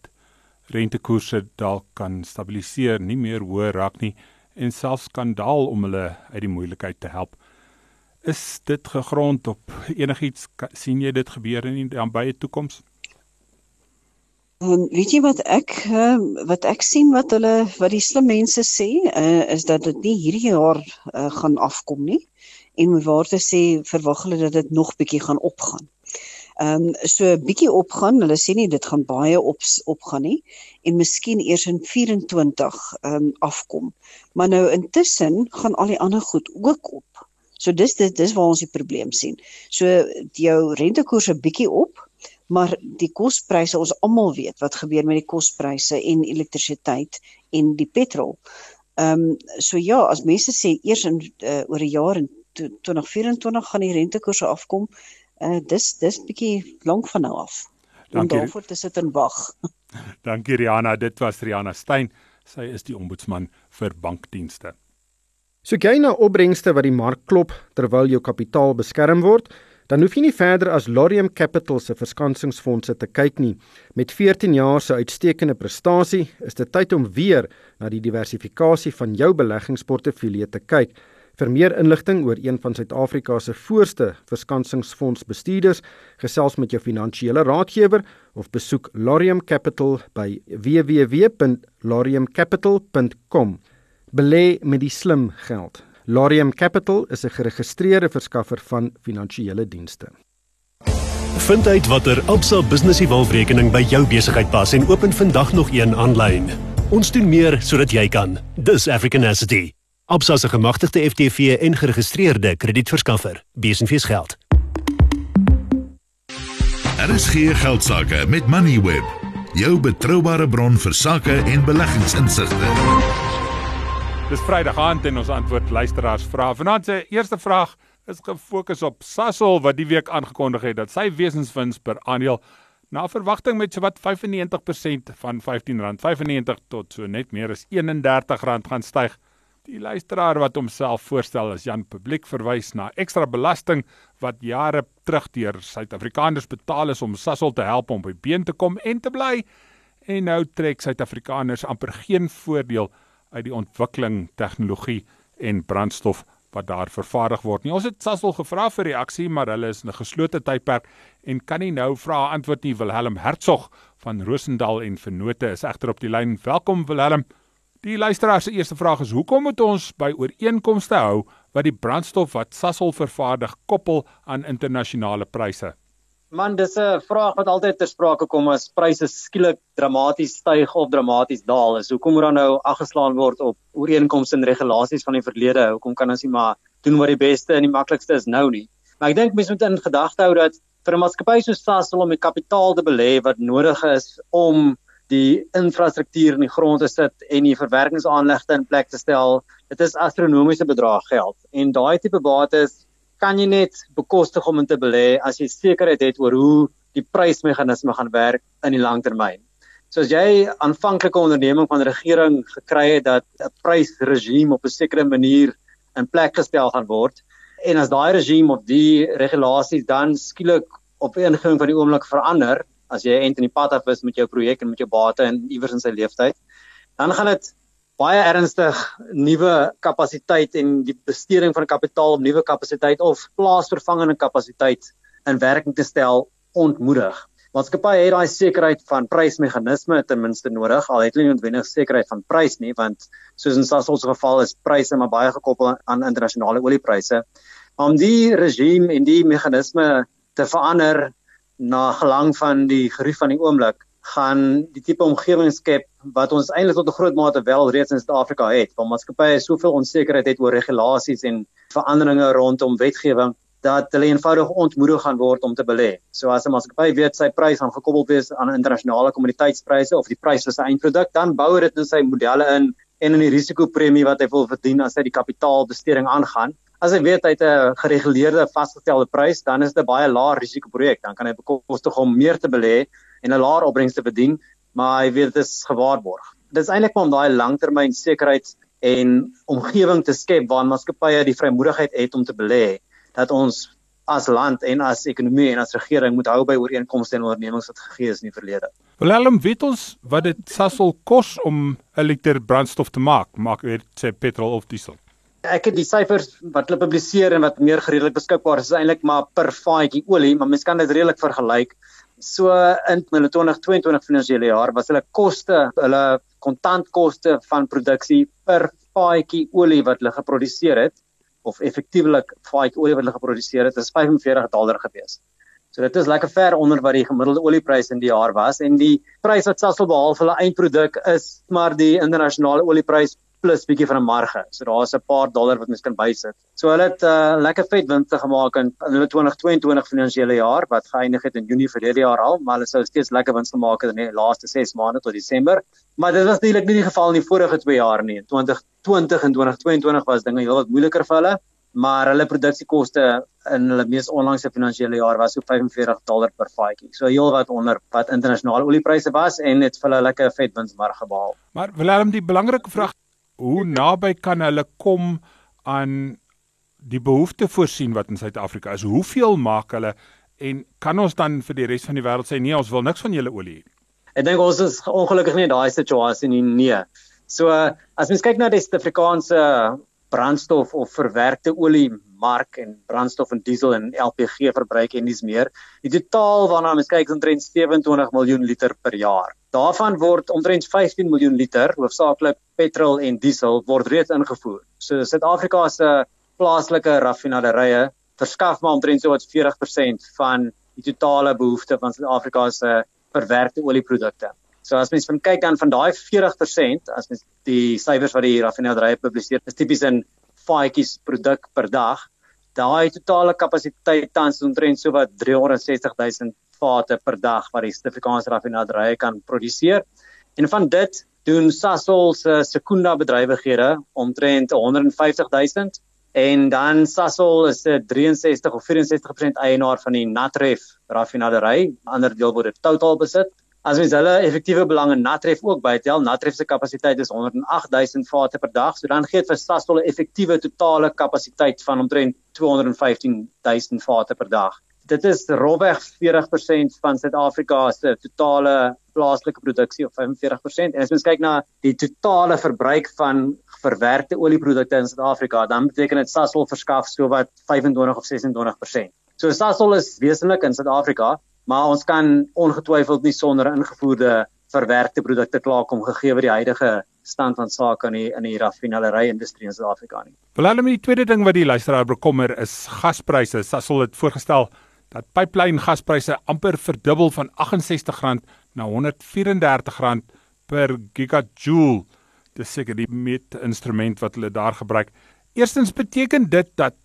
rentekoerse dalk kan stabiliseer, nie meer hoër raak nie en selfs skandaal om hulle uit die moeilikheid te help. Is dit gegrond op enigiets sien jy dit gebeur in die nabye toekoms? En weet jy wat ek uh, wat ek sien wat hulle wat die slim mense sê uh, is dat dit nie hierdie jaar uh, gaan afkom nie en moet waar te sê verwag hulle dat dit nog bietjie gaan opgaan ehm um, so bietjie opgaan. Hulle sê nie dit gaan baie op opgaan nie en miskien eers in 24 ehm um, afkom. Maar nou intussen gaan al die ander goed ook op. So dis dis dis waar ons die probleem sien. So jou rentekoerse bietjie op, maar die kospryse ons almal weet wat gebeur met die kospryse en elektrisiteit en die petrol. Ehm um, so ja, as mense sê eers in uh, oor 'n jaar in 2024 gaan die rentekoerse afkom, uh, dis dis bietjie lank van nou af. Dankie. Om daarvoor te sit en wag. Dankie Rihanna, dit was Rihanna Stein. Sy is die ombudsman vir bankdienste. So kyk na opbrengste wat die mark klop terwyl jou kapitaal beskerm word, dan hoef jy nie verder as Lorium Capital se verskansingsfondse te kyk nie. Met 14 jaar se uitstekende prestasie, is dit tyd om weer na die diversifikasie van jou beleggingsportefeulje te kyk. Vir meer inligting oor een van Suid-Afrika se voorste verskansingsfondsbestuurders, gesels met jou finansiële raadgewer of besoek Lorium Capital by www.loriumcapital.com. Belê met die slim geld. Lorium Capital is 'n geregistreerde verskaffer van finansiële dienste. Vind uit watter Absa Business Evolve-rekening by jou besigheid pas en open vandag nog een aanlyn. Ons doen meer sodat jy kan. Dis African Asset. Absa se gemagtigde FTV en geregistreerde kredietverskaffer. Besenfees geld. Daar is geen geldsaake met Moneyweb, jou betroubare bron vir sakke en beleggingsinsigte. Dis Vrydag aand en ons antwoord luisteraars vrae. Vanaand se eerste vraag is gefokus op Sasol wat die week aangekondig het dat sy wesenswins per aandeel na verwagting met sowat 95% van R15.95 tot so net meer as R31 gaan styg. Die luisteraar wat homself voorstel as Jan Publiek verwys na ekstra belasting wat jare terug deur Suid-Afrikaners betaal is om Sasol te help om by been te kom en te bly. En nou trek Suid-Afrikaners amper geen voordeel uit die ontwikkeling tegnologie en brandstof wat daar vervaardig word nie. Ons het Sasol gevra vir reaksie, maar hulle is in 'n geslote tydperk en kan nie nou vra antwoord nie. Wilhelm Hertzog van Rosendal en Vennote is egter op die lyn. Welkom Wilhelm. Die luisteraar se eerste vraag is: Hoekom moet ons by ooreenkomste hou wat die brandstof wat Sasol vervaardig koppel aan internasionale pryse? Man, dis 'n vraag wat altyd ter sprake kom as pryse skielik dramaties styg of dramaties daal. Is hoekom moet dan nou afgeslaan word op ooreenkomste en regulasies van die verlede? Hoekom kan ons nie maar doen wat die beste en die maklikste is nou nie? Maar ek dink mense moet in gedagte hou dat vir 'n maatskappy soos Sasol om die kapitaal te belê wat nodig is om die infrastruktuur in die grond te sit en die verwerkingsaanlegte in plek te stel. Dit is astronomiese bedrae geld en daai tipe bates kan jy net bekostig om in te belê as jy sekerheid het oor hoe die prysmeganisme gaan werk in die langtermyn. So as jy aanvanklike onderneming van die regering gekry het dat 'n prysregime op 'n sekere manier in plek gestel gaan word en as daai regime of die regulasies dan skielik op 'n ingewing van die oomblik verander, as jy ent in die pad af is met jou projek en met jou bate en iewers in sy lewensyd, dan gaan dit baie ernstig nuwe kapasiteit en die besteding van kapitaal om nuwe kapasiteit of plaasvervangende kapasiteit in werking te stel ontmoedig. Maatskappye het daai sekerheid van prysmeganisme ten minste nodig, al het hulle nie noodwendig sekerheid van prys nie, want soos in Sasol se geval is pryse maar baie gekoppel aan internasionale oliepryse. Om die regime en die meganisme te verander na gelang van die gerief van die oomblik gaan die tipe omgewing skep wat ons eintlik tot 'n groot mate wel reeds in Suid-Afrika het, waar maatskappye soveel onsekerheid het oor regulasies en veranderinge rondom wetgewing dat hulle eenvoudig ontmoedig gaan word om te belê. So as 'n maatskappy weet sy prys gaan gekoppel wees aan internasionale kommoditeitspryse of die prys vir sy eindproduk, dan bou dit in sy modelle in en in die risikopremie wat hy wil verdien as hy die kapitaalbesteding aangaan. As hy weet hy het 'n gereguleerde vasgestelde prys, dan is dit 'n baie lae risiko projek. Dan kan hy bekostig om meer te belê en 'n laer opbrengs te verdien, maar hy weet dit is gewaarborg. Dit is eintlik om daai langtermyn sekerheid en omgewing te skep waar maatskappye die vrymoedigheid het om te belê dat ons as land en as ekonomie en as regering moet hou by ooreenkomste en ondernemings wat gegee is in die verlede. Willem, weet ons wat dit Sasol kos om 'n liter brandstof te maak? Maak dit sê petrol of diesel? ek het die syfers wat hulle publiseer en wat meer gereedelik beskikbaar is, is eintlik maar per faadjie olie, maar mens kan dit redelik vergelyk. So in 2022 finansiële jaar was hulle koste, hulle kontantkoste van produksie per faadjie olie wat hulle geproduseer het of effektiewelik faadjie olie wat hulle geproduseer het, is 45 dollar gewees. So dit is lekker ver onder wat die gemiddelde oliepryse in die jaar was en die prys wat Sasol behaal vir hulle eindproduk is maar die internasionale olieprys plus bietjie van 'n marge. So daar's 'n paar dollar wat mens kan bysit. So hulle het uh, lekker vet winste gemaak in, in hulle 2022 finansiële jaar wat geëindig het in Junie verlede jaar al, maar hulle sou steeds lekker wins gemaak het in die laaste 6 maande tot Desember. Maar dit was natuurlik nie die geval in die vorige 2 jaar nie. In 2020 en 2022 was dinge heelwat moeiliker vir hulle, maar hulle produksiekoste in hulle mees onlangse finansiële jaar was so 45 dollar per vatjie. So heelwat onder wat internasionale oliepryse was en dit vir hulle lekker vet winsmarge behaal. Maar Willem, die belangrike vraag hoe naby kan hulle kom aan die behoefte voorsien wat in Suid-Afrika is? Hoeveel maak hulle en kan ons dan vir die res van die wêreld sê nee, ons wil niks van julle olie hê? Ek dink ons is ongelukkig nie in daai situasie nie. Nee. So as mens kyk na die Suid-Afrikaanse brandstof of verwerkte olie mark en brandstof en diesel en LPG verbruik en dis meer. Die totaal waarna mens kyk is omtrent 27 miljoen liter per jaar. Daarvan word omtrent 15 miljoen liter, hoofsaaklik petrol en diesel, word reeds ingevoer. So Suid-Afrika se plaaslike raffinaderye verskaf maar omtrent so wat 40% van die totale behoefte van Suid-Afrika se verwerkte olieprodukte. So as mens van kyk dan van daai 40%, as mens die syfers wat die raffinaderye publiseer, is tipies in faadjies produk per dag. Daai totale kapasiteit tans omtrent so wat 360 000 vate per dag wat die Suid-Afrikaanse raffinaderye kan produseer. En van dit doen Sasol se sekunda bedrywighede omtrent 150 000 en dan Sasol is 'n 63 of 64% eienaar van die Natref raffinadery, ander deel word dit totaal besit. As mens hulle effektiewe belange Natref ook bytel, Natref se kapasiteit is 108000 vate per dag, so dan gee dit vir Sasol 'n effektiewe totale kapasiteit van omtrent 215000 vate per dag. Dit is rofweg 40% van Suid-Afrika se totale plaaslike produksie of 45% en as mens kyk na die totale verbruik van verwerkte olieprodukte in Suid-Afrika, dan beteken dit Sasol verskaf sowat 25 of 26%. So Sasol is wesentlik in Suid-Afrika, maar ons kan ongetwyfeld nie sonder ingevoerde verwerkte produkte klaarkom gegee word die huidige stand van sake in die in die raffinerie industrie in Suid-Afrika nie. Velalem die tweede ding wat die luisteraar bekommer is gaspryse. Sasol het voorgestel dat pipeline gaspryse amper verdubbel van R68 na R134 per gigajoule. Dis seker die meetinstrument wat hulle daar gebruik. Eerstens beteken dit dat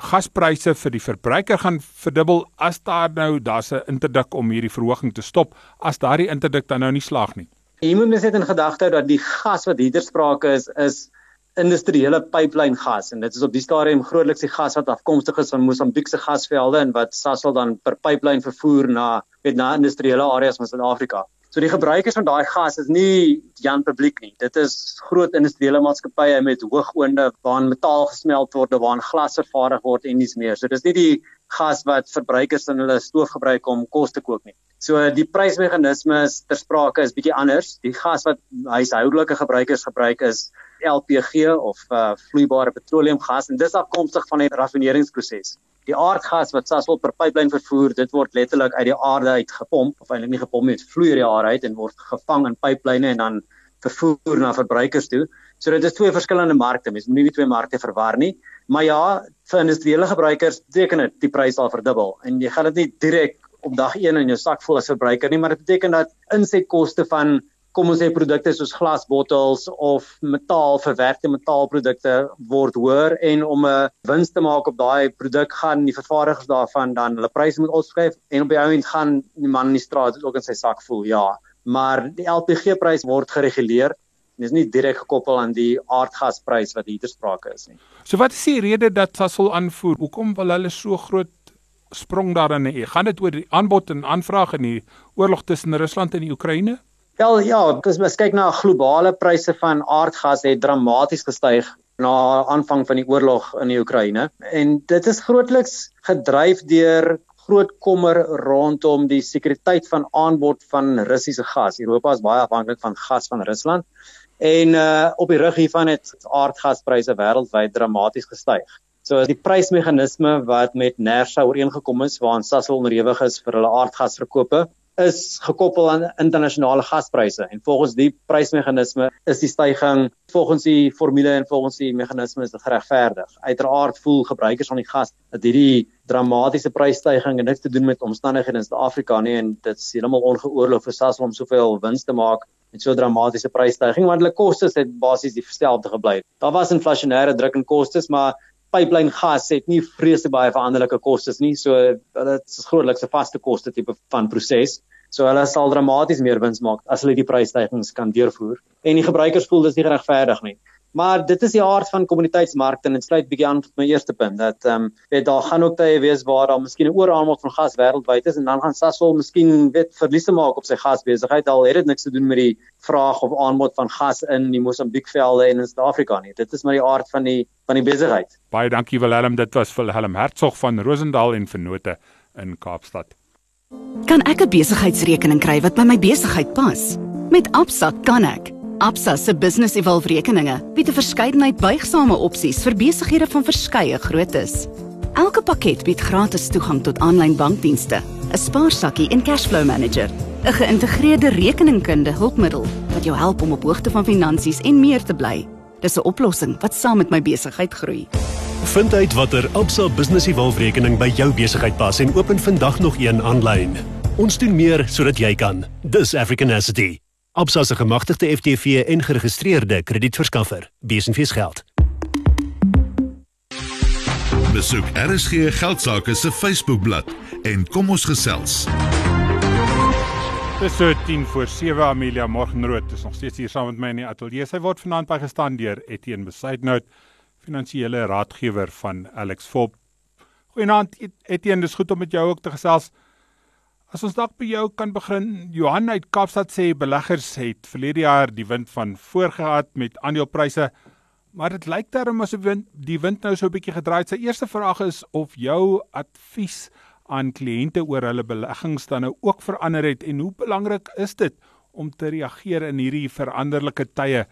gaspryse vir die verbruiker gaan verdubbel as daar nou daar's 'n interdik om hierdie verhoging te stop as daardie interdik dan nou nie slaag nie. Jy moet net in gedagte hou dat die gas wat hier ter sprake is is industriële pipeline gas en dit is op die stadium grootliks die gas wat afkomstig is van Mosambiek se gasvelde en wat Sasol dan per pipeline vervoer na weet na industriële areas van Suid-Afrika. So die gebruikers van daai gas is nie Jan publiek nie. Dit is groot industriële maatskappye met hoogoonde waarin metaal gesmelt word, waarin glas vervaardig word en dis meer. So dis nie die gas wat verbruikers in hulle stoof gebruik om kos te kook nie. So die prysmeganisme is ter sprake is bietjie anders. Die gas wat huishoudelike gebruikers gebruik is LPG of uh, vloeibare petroleumgas en dis afkomstig van die raffineringsproses. Die aardgas wat Sasol per pipeline vervoer, dit word letterlik uit die aarde uit gepomp of eintlik nie gepomp nie, dit vloei uit die aarde uit en word gevang in pipeline en dan vervoer na verbruikers toe. So dit is twee verskillende markte. Mens moenie die twee markte verwar nie. Maar ja, vir industriële gebruikers beteken dit die prys sal verdubbel en jy gaan dit nie direk op dag 1 in jou sak voel as verbruiker nie, maar dit beteken dat insetkoste van kom ons sê produkte soos glasbottels of metaal verwerkte metaalprodukte word hoër en om 'n wins te maak op daai produk gaan die vervaardigers daarvan dan hulle pryse moet opskryf en op die ou end gaan die man in die straat ook in sy sak voel ja maar die LPG prys word gereguleer en is nie direk gekoppel aan die aardgasprys wat hier ter sprake is nie. So wat is die rede dat Sasol aanvoer? Hoekom wil hulle so groot sprong daarin hê? Gaan dit oor die aanbod en aanvraag in die oorlog tussen Rusland en die Oekraïne? Wel ja, as mens kyk na globale pryse van aardgas het dramaties gestyg na aanvang van die oorlog in die Oekraïne en dit is grootliks gedryf deur groot kommer rondom die sekuriteit van aanbod van Russiese gas. Europa is baie afhanklik van gas van Rusland en uh op die rug hiervan het aardgaspryse wêreldwyd dramaties gestyg. So die prysmeganisme wat met Nersa ooreengekom is waaraan Sasol onderhewig is vir hulle aardgasverkope is gekoppel aan internasionale gaspryse en volgens die prysmeganisme is die stygings volgens die formule en volgens die meganisme is dit geregverdig. Uiteraard voel gebruikers van die gas dat hierdie dramatiese prysstygings niks te doen met omstandighede in Suid-Afrika nie en dit is heeltemal ongeoorloof vir SAS om soveel wins te maak met so 'n dramatiese prysstygings want hulle kostes het basies dieselfde gebly. Daar was inflasionêre druk in kostes, maar pipeline gas het nie vreeslik baie veranderlike kostes nie. So dit is grootliks 'n vaste koste tipe van proses. So hulle sal dramaties meer wins maak as hulle die prysstygings kan deurvoer. En die gebruikers voel dis nie geregverdig nie. Maar dit is die aard van kommuniteitsmarkte en dit sluit bietjie aan met my eerste punt dat ehm um, weet daar gaan ook tye wees waar daar miskien 'n ooraanbod van gas wêreldwyd is en dan gaan Sasol miskien weet verliese maak op sy gasbesigheid al het dit niks te doen met die vraag of aanbod van gas in die Mosambiekvelde en in Suid-Afrika nie. Dit is maar die aard van die van die besigheid. Baie dankie Willem, dit was Willem Hertzog van Rosendal en Vennote in Kaapstad. Kan ek 'n besigheidsrekening kry wat by my besigheid pas? Met Absa kan ek. Absa se Business Evolve rekeninge bied 'n verskeidenheid buigsame opsies vir besighede van verskeie groottes. Elke pakket bied gratis toegang tot aanlyn bankdienste, 'n spaarsakkie en cashflow manager, 'n geïntegreerde rekeningkunde hulpmiddel wat jou help om op hoogte van finansies en meer te bly. Dis 'n oplossing wat saam met my besigheid groei. Vind uit watter Absa Business Evolve rekening by jou besigheid pas en open vandag nog een aanlyn. Ons doen meer sodat jy kan. Dis African Asset. Absa se gemagtigde FTV en geregistreerde kredietverskaffer. Besenfees geld. Besoek RSG Geldsaake se Facebookblad en kom ons gesels. Dis 10 voor 7 Amelia Morgenrood is nog steeds hier saam met my in die ateljee. Sy word vanaand bygestaan deur Etienne Besuidnout, finansiële raadgewer van Alex Fop. Goeienaand Etienne, dis goed om met jou ook te gesels. As ons dalk by jou kan begin, Johan uit Kaapstad sê beleggers het verlede jaar die wind van voorgehad met aandelepryse, maar dit lyk daarom asof die wind nou so 'n bietjie gedraai het. Sy eerste vraag is of jou advies aan kliënte oor hulle beleggings dan nou ook verander het en hoe belangrik is dit om te reageer in hierdie veranderlike tye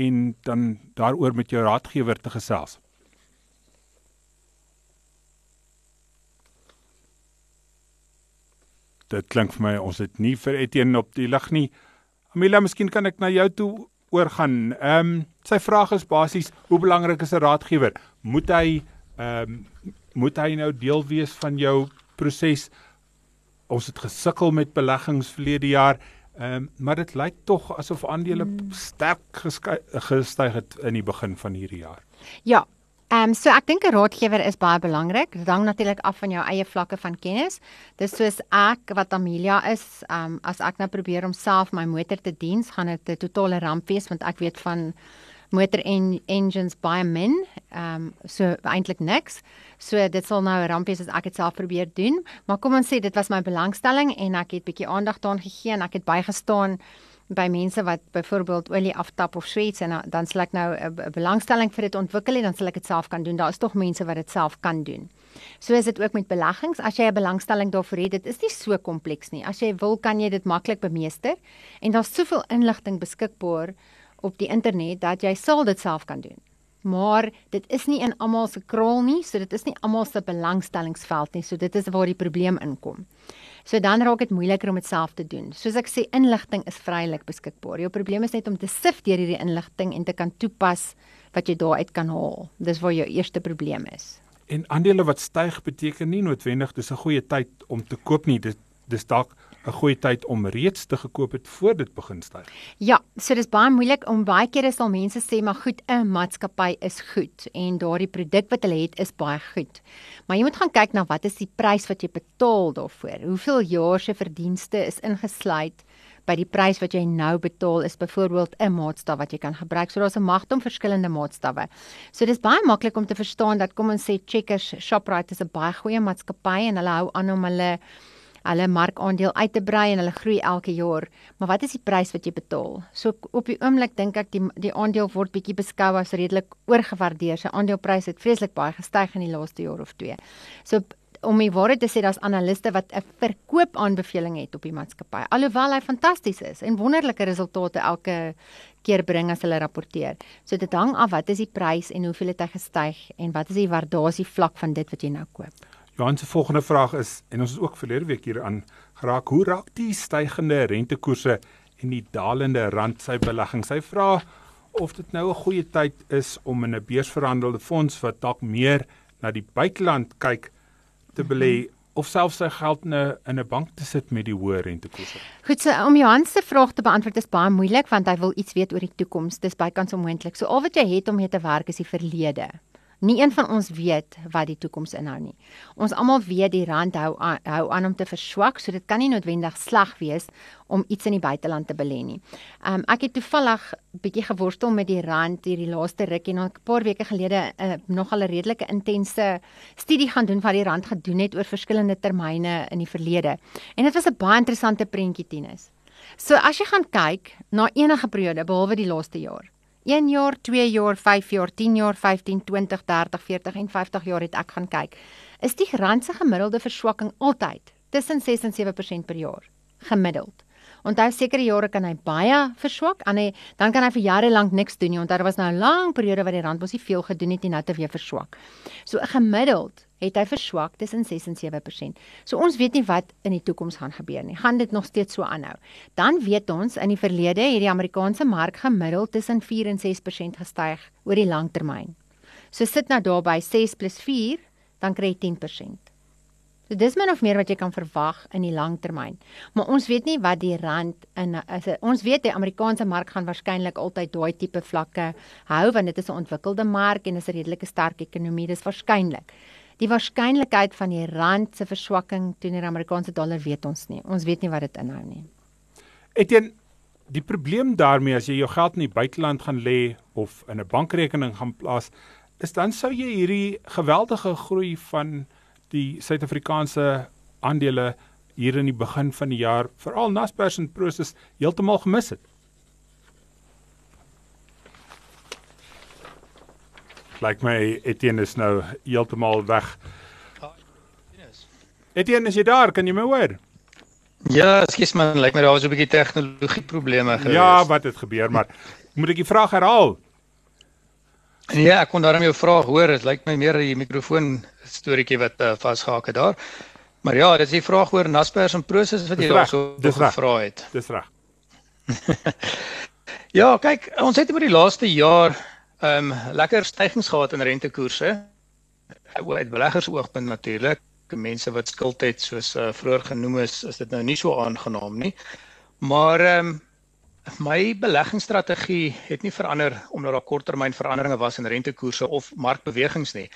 en dan daaroor met jou raadgewer te gesels. dit klink vir my ons het nie vir Etienne op die lig nie. Amelia, miskien kan ek na jou toe oorgaan. Ehm um, sy vraag is basies, hoe belangrik is 'n raadgewer? Moet hy ehm um, moet hy nou deel wees van jou proses? Ons het gesukkel met beleggings verlede jaar. Ehm um, maar dit lyk tog asof aandele hmm. sterk gestyg het in die begin van hierdie jaar. Ja, Ehm um, so ek dink 'n raadgewer is baie belangrik. Dit hang natuurlik af van jou eie vlakke van kennis. Dis soos ek wat Amelia is, ehm um, as ek nou probeer om self my motor te diens, gaan dit 'n totale ramp wees want ek weet van motor en engines baie min. Ehm um, so eintlik niks. So dit sal nou 'n ramp wees as ek dit self probeer doen, maar kom ons sê dit was my belangstelling en ek het bietjie aandag daaraan gegee en ek het bygestaan by mense wat byvoorbeeld olie aftap of sweets en dan sal ek nou 'n belangstelling vir dit ontwikkel en dan sal ek dit self kan doen. Daar is tog mense wat dit self kan doen. So is dit ook met beleggings. As jy 'n belangstelling daarvoor het, dit is nie so kompleks nie. As jy wil, kan jy dit maklik bemeester en daar's soveel inligting beskikbaar op die internet dat jy sal dit self kan doen. Maar dit is nie in almal se krol nie, so dit is nie almal se belangstellingsveld nie. So dit is waar die probleem inkom. So dan raak dit moeiliker om dit self te doen. Soos ek sê, inligting is vrylik beskikbaar. Jou probleem is net om te sif deur hierdie inligting en te kan toepas wat jy daaruit kan haal. Dis waar jou eerste probleem is. En aandele wat styg beteken nie noodwendig dis 'n goeie tyd om te koop nie. Dit dis dalk 'n goeie tyd om reeds te gekoop het voor dit begin styg. Ja, so dis baie moeilik om baie kere sal mense sê maar goed, 'n maatskappy is goed en daardie produk wat hulle het is baie goed. Maar jy moet gaan kyk na wat is die prys wat jy betaal daarvoor. Hoeveel jaar se verdienste is ingesluit by die prys wat jy nou betaal is byvoorbeeld 'n maatstaf wat jy kan gebruik. So daar's 'n magte om verskillende maatstawwe. So dis baie maklik om te verstaan dat kom ons sê Checkers Shoprite is 'n baie goeie maatskappy en hulle hou aan om hulle hulle markandeel uit te brei en hulle groei elke jaar. Maar wat is die prys wat jy betaal? So op die oomblik dink ek die die aandeel word bietjie beskou as redelik oorgewaardeer. Sy aandelepryse het vreeslik baie gestyg in die laaste jaar of twee. So om die waarheid te sê, daar's analiste wat 'n verkoopaanbeveling het op die maatskappy. Alhoewel hy fantasties is en wonderlike resultate elke keer bring as hulle rapporteer. So dit hang af wat is die prys en hoeveel het hy gestyg en wat is die waardasie vlak van dit wat jy nou koop. Johan se volgende vraag is en ons is ook verlede week hier aan geraak hoe raak die stygende rentekoerse en die dalende rand sy belegging. Sy vra of dit nou 'n goeie tyd is om in 'n beursverhandelde fonds wat dalk meer na die buiteland kyk te belê of selfs sy geld in 'n in 'n bank te sit met die hoë rentekoerse. Goed, so om Johan se vraag te beantwoord is baie moeilik want hy wil iets weet oor die toekoms. Dis bykans onmoontlik. So al wat jy het om mee te werk is die verlede. Nie een van ons weet wat die toekoms inhou nie. Ons almal weet die rand hou aan, hou aan om te verswak, so dit kan nie noodwendig sleg wees om iets in die buiteland te belê nie. Um ek het toevallig bietjie geworstel met die rand hierdie laaste ruk en 'n paar weke gelede uh, nog al 'n redelike intense studie gaan doen wat die rand gedoen het oor verskillende termyne in die verlede. En dit was 'n baie interessante prentjie tennis. So as jy gaan kyk na enige periode behalwe die laaste jaar 1 jaar, 2 jaar, 5 jaar, 10 jaar, 15, 20, 30, 40 en 50 jaar het ek gaan kyk. Is die rand se gemiddelde verswakking altyd tussen 6 en 7% per jaar gemiddeld. Onthou sekere jare kan hy baie verswak, en hy dan kan hy vir jare lank niks doen nie. Onthou daar was nou 'n lang periode wat die rand mos nie veel gedoen het nie, nou te weer verswak. So gemiddeld het hy verswak tussen 6 en 7%. So ons weet nie wat in die toekoms gaan gebeur nie. Gaan dit nog steeds so aanhou? Dan weet ons in die verlede het die Amerikaanse mark gemiddeld tussen 4 en 6% gestyg oor die langtermyn. So sit nou daar by 6 + 4, dan kry jy 10%. So dis min of meer wat jy kan verwag in die langtermyn. Maar ons weet nie wat die rand in is. Ons weet die Amerikaanse mark gaan waarskynlik altyd daai tipe vlakke hou want dit is 'n ontwikkelde mark en is 'n redelike sterk ekonomie. Dis waarskynlik. Die waarskynlikheid van die rand se verswakking teenoor die Amerikaanse dollar weet ons nie. Ons weet nie wat dit inhou nie. Etien die probleem daarmee as jy jou geld in die buiteland gaan lê of in 'n bankrekening gaan plaas, is dan sou jy hierdie geweldige groei van die Suid-Afrikaanse aandele hier in die begin van die jaar, veral Naspers en Prosus heeltemal gemis het. Lyk my Etienne is nou heeltemal weg. Etienne, is jy daar? Kan jy my hoor? Ja, skus man, lyk my daar was 'n bietjie tegnologie probleme gewees. Ja, wat het gebeur, maar moet ek die vraag herhaal? Ja, ek kon daarom jou vraag hoor. Dit lyk my meer die mikrofoon storieetjie wat uh, vasgehake daar. Maar ja, dis die vraag oor Naspers en Prosus wat jy daarso gevra het. Dis reg. ja, kyk, ons het oor die laaste jaar ehm um, lekker stygings gehad in rentekoerse. Uit beleggersoogpunt natuurlik. Mense wat skuld het soos uh, vroeër genoem is, is dit nou nie so aangenaam nie. Maar ehm um, My beleggingsstrategie het nie verander omdat daar korttermyn veranderinge was in rentekoerse of markbewegings nie.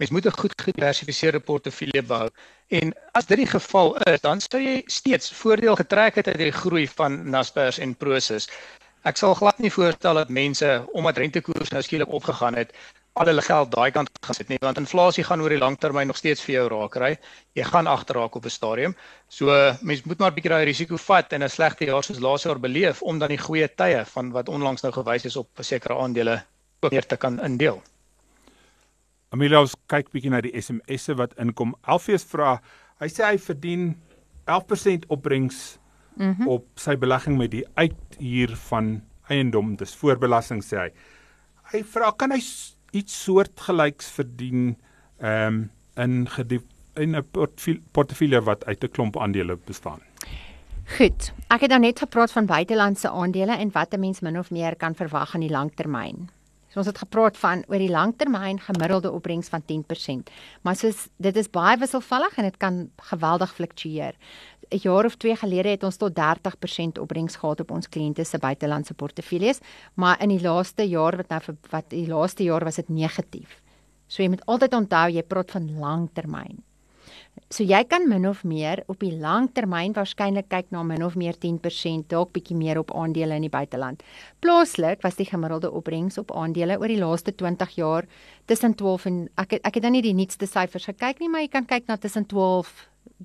Mens moet 'n goed gediversifiseerde portefeulje bou. En as dit die geval is, dan sou jy steeds voordeel getrek het uit die groei van Naspers en Prosus. Ek sal glad nie voorstel dat mense omdat rentekoers nou skielik opgegaan het, al hulle geld daai kant gaan sit nie want inflasie gaan oor die lang termyn nog steeds vir jou raak kry. Jy gaan agterraak op 'n stadium. So mense moet maar 'n bietjie daai risiko vat en 'n slegte jaar soos laas jaar beleef om dan die goeie tye van wat onlangs nou gewys is op sekere aandele ook meer te kan indeel. Amelia ons kyk bietjie na die SMS'e wat inkom. Alfees vra, hy sê hy verdien 11% opbrengs mm -hmm. op sy belegging met die uithuur van eiendom, dis voorbelasting sê hy. Hy vra, kan hy iets soortgelyks verdien ehm um, in in 'n portefeulje wat uit 'n klomp aandele bestaan. Goed. Ek het nou net gepraat van buitelandse aandele en wat 'n mens min of meer kan verwag in die langtermyn. So ons het gepraat van oor die langtermyn gemiddelde opbrengs van 10%. Maar soos dit is baie wisselvallig en dit kan geweldig fluktueer. 'n jaar of 2 gelede het ons tot 30% opbrengs gehad op ons kliënte se buitelandse portefeuilles, maar in die laaste jaar wat nou wat die laaste jaar was dit negatief. So jy moet altyd onthou jy praat van langtermyn. So jy kan min of meer op die langtermyn waarskynlik kyk na min of meer 10%, dalk bietjie meer op aandele in die buiteland. Plaaslik was die gemiddelde opbrengs op aandele oor die laaste 20 jaar tussen 12 en ek het, ek het nou nie die nuutste syfers gekyk nie, maar jy kan kyk na tussen 12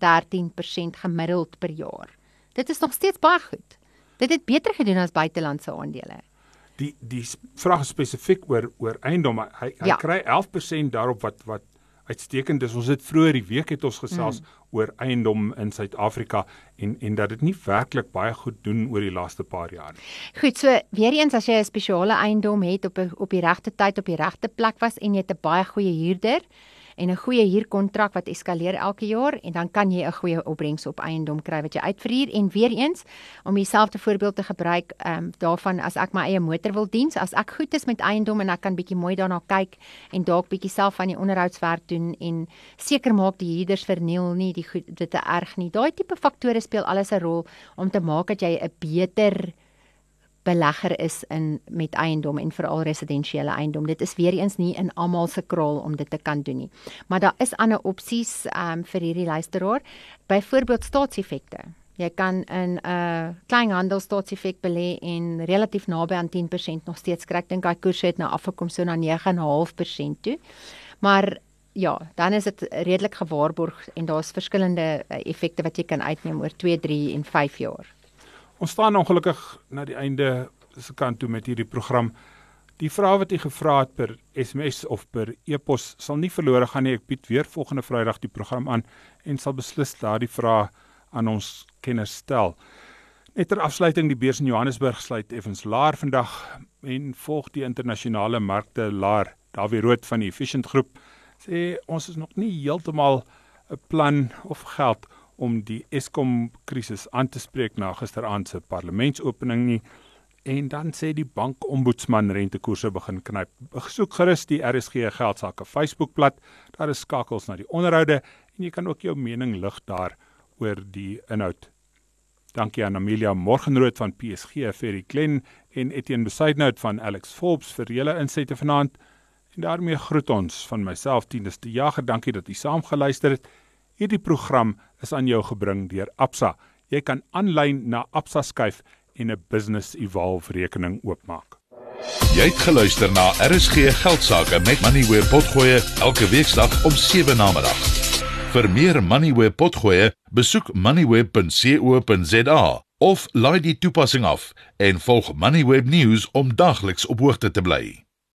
13% gemiddeld per jaar. Dit is nog steeds baie goed. Dit het beter gedoen as buitelandse aandele. Die die vraag spesifiek oor oor eiendom, hy hy ja. kry 11% daarop wat wat uitstekend is. Ons het vroeër die week het ons gesels mm. oor eiendom in Suid-Afrika en en dat dit nie werklik baie goed doen oor die laaste paar jaar nie. Goed, so weer eens as jy 'n spesiale eiendom het op op die regte tyd op die regte plek was en jy het 'n baie goeie huurder, en 'n goeie huurkontrak wat eskaleer elke jaar en dan kan jy 'n goeie opbrengs op eiendom kry wat jy uitverhuur en weer eens om dieselfde voorbeeld te gebruik ehm um, daarvan as ek my eie motor wil diens as ek goed is met eiendom en ek kan bietjie mooi daarna kyk en dalk bietjie self van die onderhoudswerk doen en seker maak die huurders verniel nie die goed dit te erg nie. Daai tipe faktore speel alles 'n rol om te maak dat jy 'n beter belegger is in met eiendom en veral residensiële eiendom. Dit is weer eens nie in almal se kraal om dit te kan doen nie. Maar daar is ander opsies um, vir hierdie luisteraar. Byvoorbeeld staatseffekte. Jy kan in 'n uh, kleinhandel staatseffek belê en relatief naby aan 10% nog steeds kry. Ek dink daai koers het nou afgekom so na 9.5% toe. Maar ja, dan is dit redelik gewaarborg en daar's verskillende uh, effekte wat jy kan uitneem oor 2, 3 en 5 jaar. Ons staan ongelukkig na die einde se kant toe met hierdie program. Die vrae wat jy gevra het per SMS of per e-pos sal nie verlore gaan nie. Ek bied weer volgende Vrydag die program aan en sal beslis daardie vrae aan ons kenners stel. Net ter afsluiting die beurs in Johannesburg sluit effens laer vandag en volg die internasionale markte laer. Dawie Rood van die Efficient Groep sê ons is nog nie heeltemal 'n plan of geld om die Eskom krisis aan te spreek na gisteraand se parlementsopening nie en dan sê die bankombudsman rentekoerse begin knyp. Besoek gerus die RSG geldsaake Facebookblad. Daar is skakels na die onderhoude en jy kan ook jou mening lig daar oor die inhoud. Dankie aan Amelia Morgenrood van PSG vir die klen en Etienne Besaidnout van Alex Forbes vir julle insette vanaand. En daarmee groet ons van myself Tinus de Jager. Dankie dat u saamgeluister het. Hierdie program is aan jou gebring deur Absa. Jy kan aanlyn na Absa skuif en 'n Business Evolve rekening oopmaak. Jy het geluister na RSG Geldsaake met Money where potgoe elke weeksdag om 7 na middag. Vir meer Money where potgoe, besoek moneyweb.co.za of laai die toepassing af en volg Moneyweb News om dagliks op hoogte te bly.